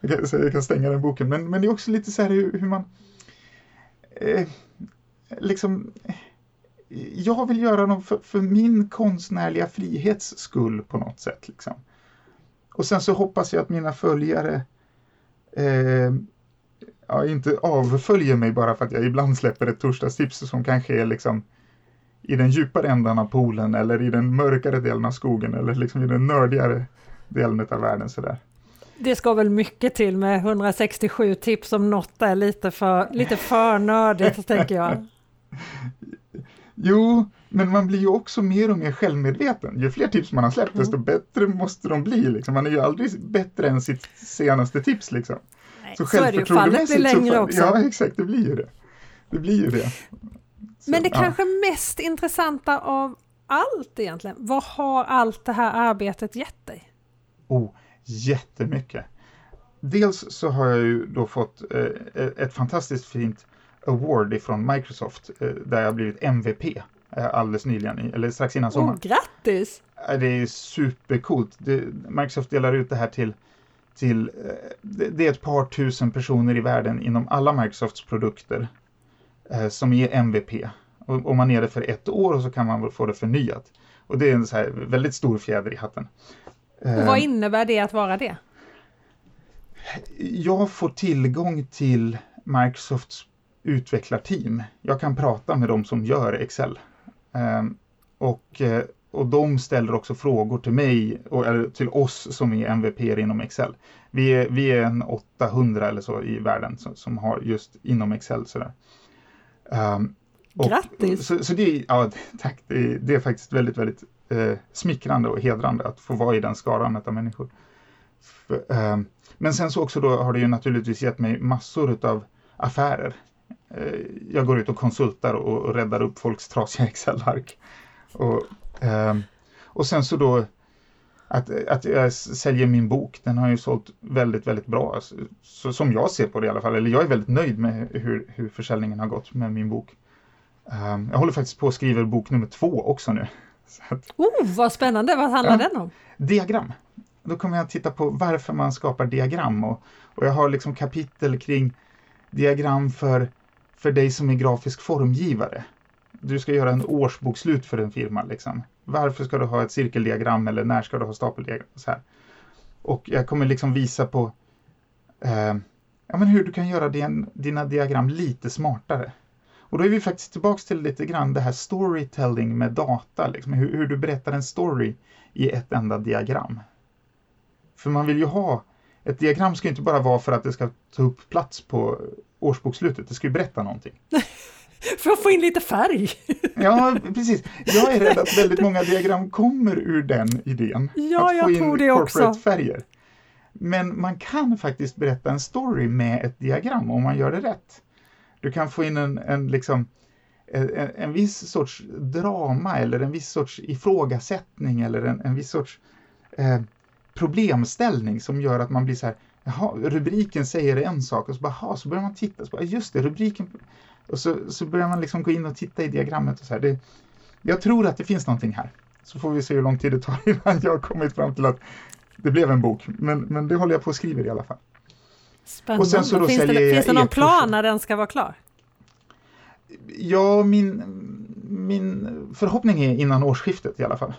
jag, kan, så jag kan stänga den boken, men, men det är också lite så här hur, hur man... Eh, liksom, jag vill göra dem för, för, min konstnärliga frihets skull på något sätt. Liksom. Och sen så hoppas jag att mina följare eh, ja, inte avföljer mig bara för att jag ibland släpper ett torsdagstips som kanske är liksom i den djupare ändan av poolen eller i den mörkare delen av skogen eller liksom i den nördigare delen av världen sådär. Det ska väl mycket till med 167 tips om något är lite för, lite för nördigt tänker jag. *laughs* Jo, men man blir ju också mer och mer självmedveten. Ju fler tips man har släppt, mm. desto bättre måste de bli. Liksom. Man är ju aldrig bättre än sitt senaste tips. Liksom. Så, så är det ju, fallet blir längre så, också. Ja, exakt, det blir ju det. Det blir ju det. Så, Men det ja. kanske mest intressanta av allt egentligen, vad har allt det här arbetet gett dig? Oh, jättemycket. Dels så har jag ju då fått eh, ett fantastiskt fint award ifrån Microsoft eh, där jag blivit MVP alldeles nyligen, eller strax innan sommaren. Oh, grattis! Det är supercoolt. Det, Microsoft delar ut det här till till, eh, det är ett par tusen personer i världen inom alla Microsofts produkter eh, som är MVP. Och, och man är det för ett år och så kan man få det förnyat. Och det är en så här väldigt stor fjäder i hatten. Och vad eh, innebär det att vara det? Jag får tillgång till Microsofts utvecklarteam. Jag kan prata med de som gör Excel. Och och de ställer också frågor till mig, och, eller till oss som är MVP inom Excel. Vi är, vi är en 800 eller så i världen som, som har just inom Excel. Sådär. Um, och, Grattis! Så, så det, ja, *laughs* tack, det, det, är faktiskt väldigt, väldigt eh, smickrande och hedrande att få vara i den skaran av människor. För, eh, men sen så också då har det ju naturligtvis gett mig massor av affärer. Eh, jag går ut och konsultar och, räddar upp folks trasiga *laughs* Excel-ark. Och, Um, och sen så då att, att jag säljer min bok, den har ju sålt väldigt, väldigt bra. Så, som jag ser på det i alla fall. Eller jag är väldigt nöjd med hur, hur försäljningen har gått med min bok. Um, jag håller faktiskt på att skriva bok nummer två också nu. *laughs* Att, oh, vad spännande! Vad handlar ja, den om? Diagram. Då kommer jag att titta på varför man skapar diagram och, och jag har liksom kapitel kring diagram för, för dig som är grafisk formgivare du ska göra en årsbokslut för en firma. Liksom. Varför ska du ha ett cirkeldiagram eller när ska du ha stapeldiagram? Så här. Och jag kommer liksom visa på eh, ja, men hur du kan göra din, dina diagram lite smartare. Och då är vi faktiskt tillbaks till lite grann det här storytelling med data, liksom, hur, hur du berättar en story i ett enda diagram. För man vill ju ha, ett diagram ska inte bara vara för att det ska ta upp plats på årsbokslutet, det ska ju berätta någonting. *laughs* För att få in lite färg. *laughs* Ja, precis. Jag är rädd att *laughs* väldigt många diagram kommer ur den idén. Ja, att få jag tror det också. färger. Men man kan faktiskt berätta en story med ett diagram om man gör det rätt. Du kan få in en, en, liksom, en, en viss sorts drama eller en viss sorts ifrågasättning eller en, en viss sorts eh, problemställning som gör att man blir så här, jaha, rubriken säger en sak och så bara, aha, så börjar man titta, så bara, just det, rubriken, och så, så börjar man liksom gå in och titta i diagrammet och så här. Det, jag tror att det finns någonting här. Så får vi se hur lång tid det tar *laughs* innan jag har kommit fram till att det blev en bok. Men, men det håller jag på att skriva i alla fall. Spännande. Och sen så då finns, det, finns det någon plan när den ska vara klar? Ja, min, min förhoppning är innan årsskiftet i alla fall.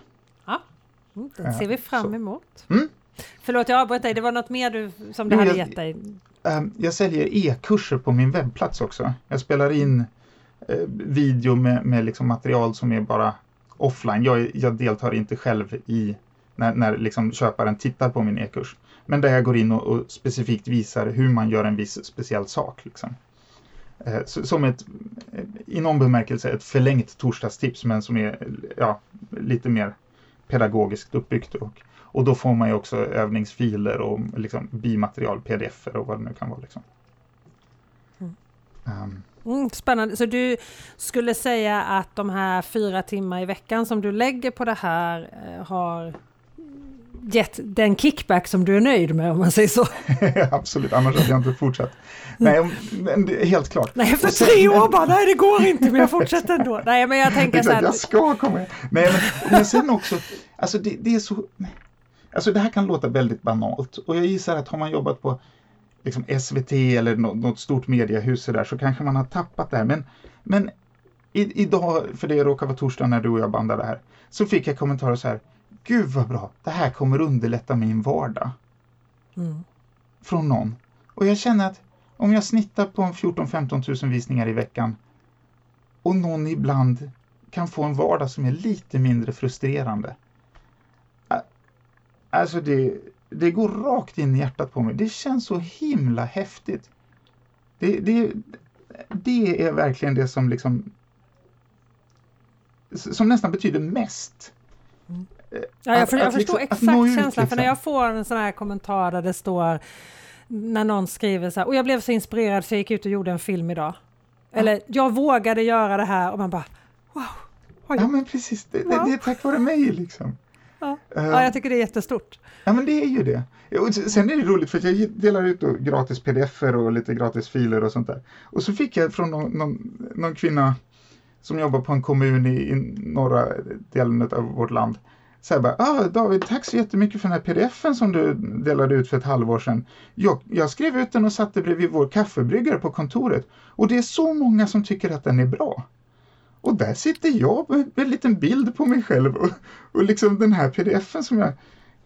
Mm, den ser vi fram emot. Mm. Förlåt, jag avbröt dig. Det var något mer du, som du jo, hade jag, gett dig? Ehm, jag säljer e-kurser på min webbplats också. Jag spelar in eh, video med, med liksom material som är bara offline. Jag, jag deltar inte själv i när, när liksom köparen tittar på min e-kurs. Men där jag går in och, och, specifikt visar hur man gör en viss speciell sak. Liksom. Eh, som ett, i någon bemärkelse, ett förlängt torsdagstips men som är ja, lite mer pedagogiskt uppbyggt. Och, och då får man ju också övningsfiler och liksom bimaterial, pdf och vad det nu kan vara. Liksom. Mm. Um. Mm, spännande, så du skulle säga att de här fyra timmar i veckan som du lägger på det här eh, har gett den kickback som du är nöjd med om man säger så. *laughs* Absolut, annars hade jag inte fortsatt. Nej, men det är helt klart. Nej, efter sen, tre år bara, nej det går inte, men jag fortsätter ändå. Nej, men jag tänker så här. Jag ska komma Nej, men, men sen också, alltså det, det, är så, alltså det här kan låta väldigt banalt och jag gissar att har man jobbat på liksom SVT eller något, något stort mediehus där så kanske man har tappat det här. Men, men i, idag, för det råkar vara torsdag när du och jag bandar det här, så fick jag kommentarer så här, Gud vad bra, det här kommer underlätta min vardag. Mm. Från någon. Och jag känner att om jag snittar på 14-15 000 visningar i veckan och någon ibland kan få en vardag som är lite mindre frustrerande. Alltså det, det går rakt in i hjärtat på mig. Det känns så himla häftigt. Det, det, det är verkligen det som liksom som nästan betyder mest. Mm. Ja, jag, för, jag att förstår liksom, exakt känslan, liksom. för när jag får en sån här kommentar där det står när någon skriver så här, och jag blev så inspirerad så jag gick ut och gjorde en film idag. Eller ja. jag vågade göra det här och man bara wow. Oj. Ja men precis, det, wow. det, det är tack vare mig liksom. Ja. Ja, jag tycker det är jättestort. Ja men det är ju det. Och sen är det roligt för jag delar ut gratis pdf-er och lite gratis filer och sånt där. Och så fick jag från någon, någon, någon kvinna som jobbar på en kommun i, i norra delen av vårt land så här bara, ah, David, tack så jättemycket för den här pdfen som du delade ut för ett halvår sedan. Jag, jag skrev ut den och satte bredvid vår kaffebryggare på kontoret och det är så många som tycker att den är bra. Och där sitter jag med en liten bild på mig själv och, och liksom den här pdfen som jag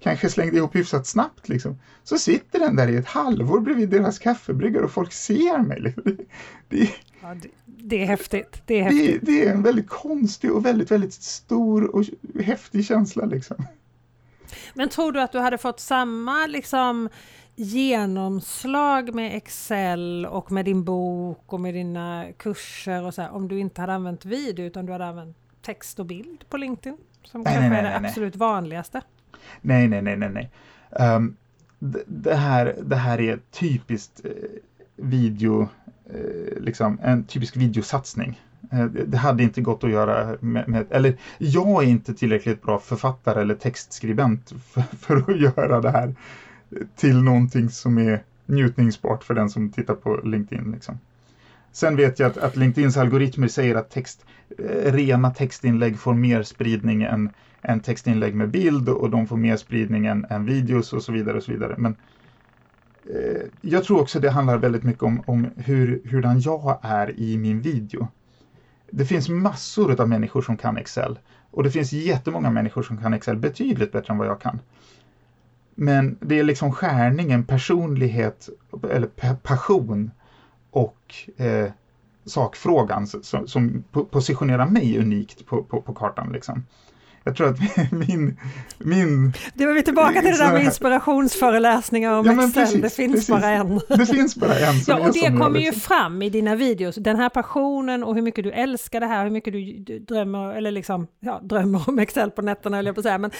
kanske slängde ihop hyfsat snabbt liksom. Så sitter den där i ett halvår bredvid deras kaffebryggare och folk ser mig. Liksom. Det, det, ja, det, det, är häftigt. Det är, häftigt. Det, det, är en väldigt konstig och väldigt, väldigt stor och häftig känsla liksom. Men tror du att du hade fått samma liksom genomslag med Excel och med din bok och med dina kurser och så här, om du inte hade använt video utan du hade använt text och bild på LinkedIn? Som nej, kanske nej, nej, är det absolut vanligaste. Nej, nej, nej, nej, nej. Um, det, här, det här är typiskt eh, video, Eh, liksom en typisk videosatsning. Eh, det hade inte gått att göra med, med, eller jag är inte tillräckligt bra författare eller textskribent för, *laughs* för att göra det här till någonting som är njutningsbart för den som tittar på LinkedIn. Liksom. Sen vet jag att, att LinkedIns algoritmer säger att text, eh, rena textinlägg får mer spridning än, än textinlägg med bild och de får mer spridning än, än videos och så vidare. och så vidare. Men eh, Eh, jag tror också det handlar väldigt mycket om, om hur, hurdan jag är i min video. Det finns massor av människor som kan Excel och det finns jättemånga människor som kan Excel betydligt bättre än vad jag kan. Men det är liksom skärningen, personlighet eller passion och eh, sakfrågan som, som positionerar mig unikt på, på, på kartan. Liksom jag tror att *laughs* min... min det var vi tillbaka till det där med *laughs* inspirationsföreläsningar om ja, Excel, precis, det finns precis. bara en. Det finns bara en. ja, och det kommer ju liksom. fram i dina videos, den här passionen och hur mycket du älskar det här, hur mycket du drömmer, eller liksom, ja, drömmer om Excel på nätterna, eller på att säga, men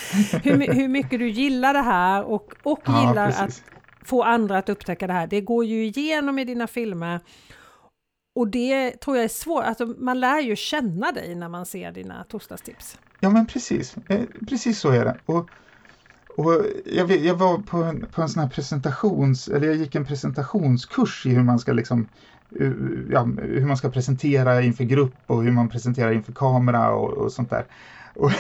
hur, hur mycket du gillar det här och, och gillar ja, att få andra att upptäcka det här. Det går ju igenom i dina filmer och det tror jag är svårt, alltså man lär ju känna dig när man ser dina torsdagstips. Ja men precis, eh, precis så är det. Och, och jag, vet, jag var på en, på en sån här presentations, eller jag gick en presentationskurs i hur man ska liksom ja, hur man ska presentera inför grupp och hur man presenterar inför kamera och, och sånt där. Och,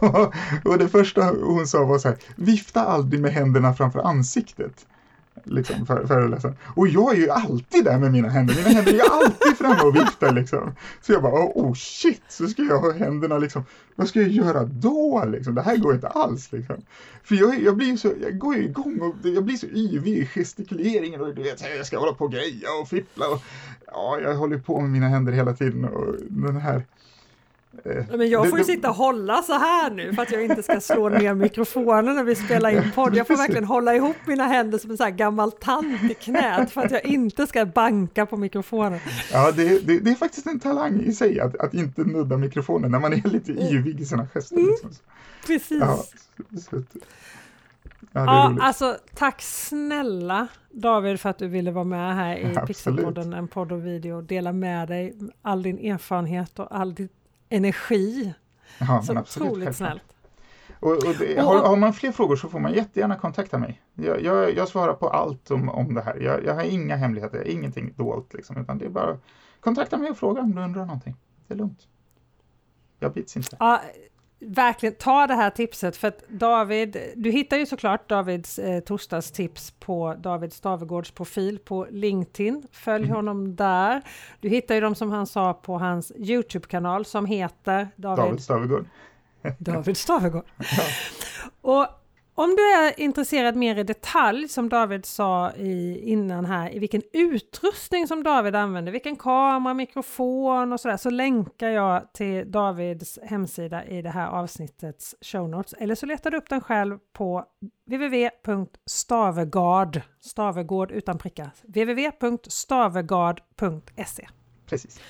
och, *laughs* och, det första hon sa var så här, vifta aldrig med händerna framför ansiktet liksom, för, föreläsaren. Och jag är ju alltid där med mina händer. Mina händer är ju alltid framme och viftar liksom. Så jag bara, oh shit, så ska jag ha händerna liksom. Vad ska jag göra då liksom? Det här går inte alls liksom. För jag, jag blir så, jag går ju igång och jag blir så yvig i gestikuleringen och du vet, jag ska hålla på och greja och fippla och ja, jag håller på med mina händer hela tiden och den här men jag får ju sitta och hålla så här nu för att jag inte ska slå ner mikrofonen när vi spelar in podd. Jag får verkligen hålla ihop mina händer som en sån gammal tant i knät för att jag inte ska banka på mikrofonen. Ja, det, det, det är faktiskt en talang i sig att, att inte nudda mikrofonen när man är lite mm. yvig i sina gester. Mm, liksom. Precis. Ja, så, Ja, ja alltså tack snälla David för att du ville vara med här i *laughs* Pixelpodden, en podd och video, dela med dig all din erfarenhet och all din energi. Ja, så otroligt snällt. Och, och det, har, har, man fler frågor så får man jättegärna kontakta mig. Jag, jag, jag svarar på allt om, om det här. Jag, jag har inga hemligheter, ingenting dolt liksom, utan det är bara kontakta mig och fråga om du undrar någonting. Det är lugnt. Jag bits inte. Ja, verkligen ta det här tipset för att David, du hittar ju såklart Davids eh, torsdagstips på David Stavegårds profil på LinkedIn. Följ mm. honom där. Du hittar ju dem som han sa på hans Youtube-kanal som heter David, David Stavegård. David Stavegård. *laughs* ja. Och om du är intresserad mer i detalj, som David sa i, innan här, i vilken utrustning som David använder, vilken kamera, mikrofon och sådär, så länkar jag till Davids hemsida i det här avsnittets show notes. Eller så letar du upp den själv på www.stavegard, stavegård utan prickar, www.stavegard.se. Precis.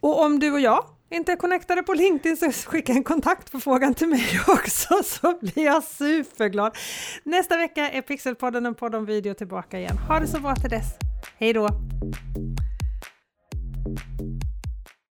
Och om du och jag inte connectade på LinkedIn så skicka en kontaktförfrågan till mig *laughs* också så blir jag superglad. Nästa vecka är Pixelpodden en podd om video tillbaka igen. Ha det så bra till dess. Hej då!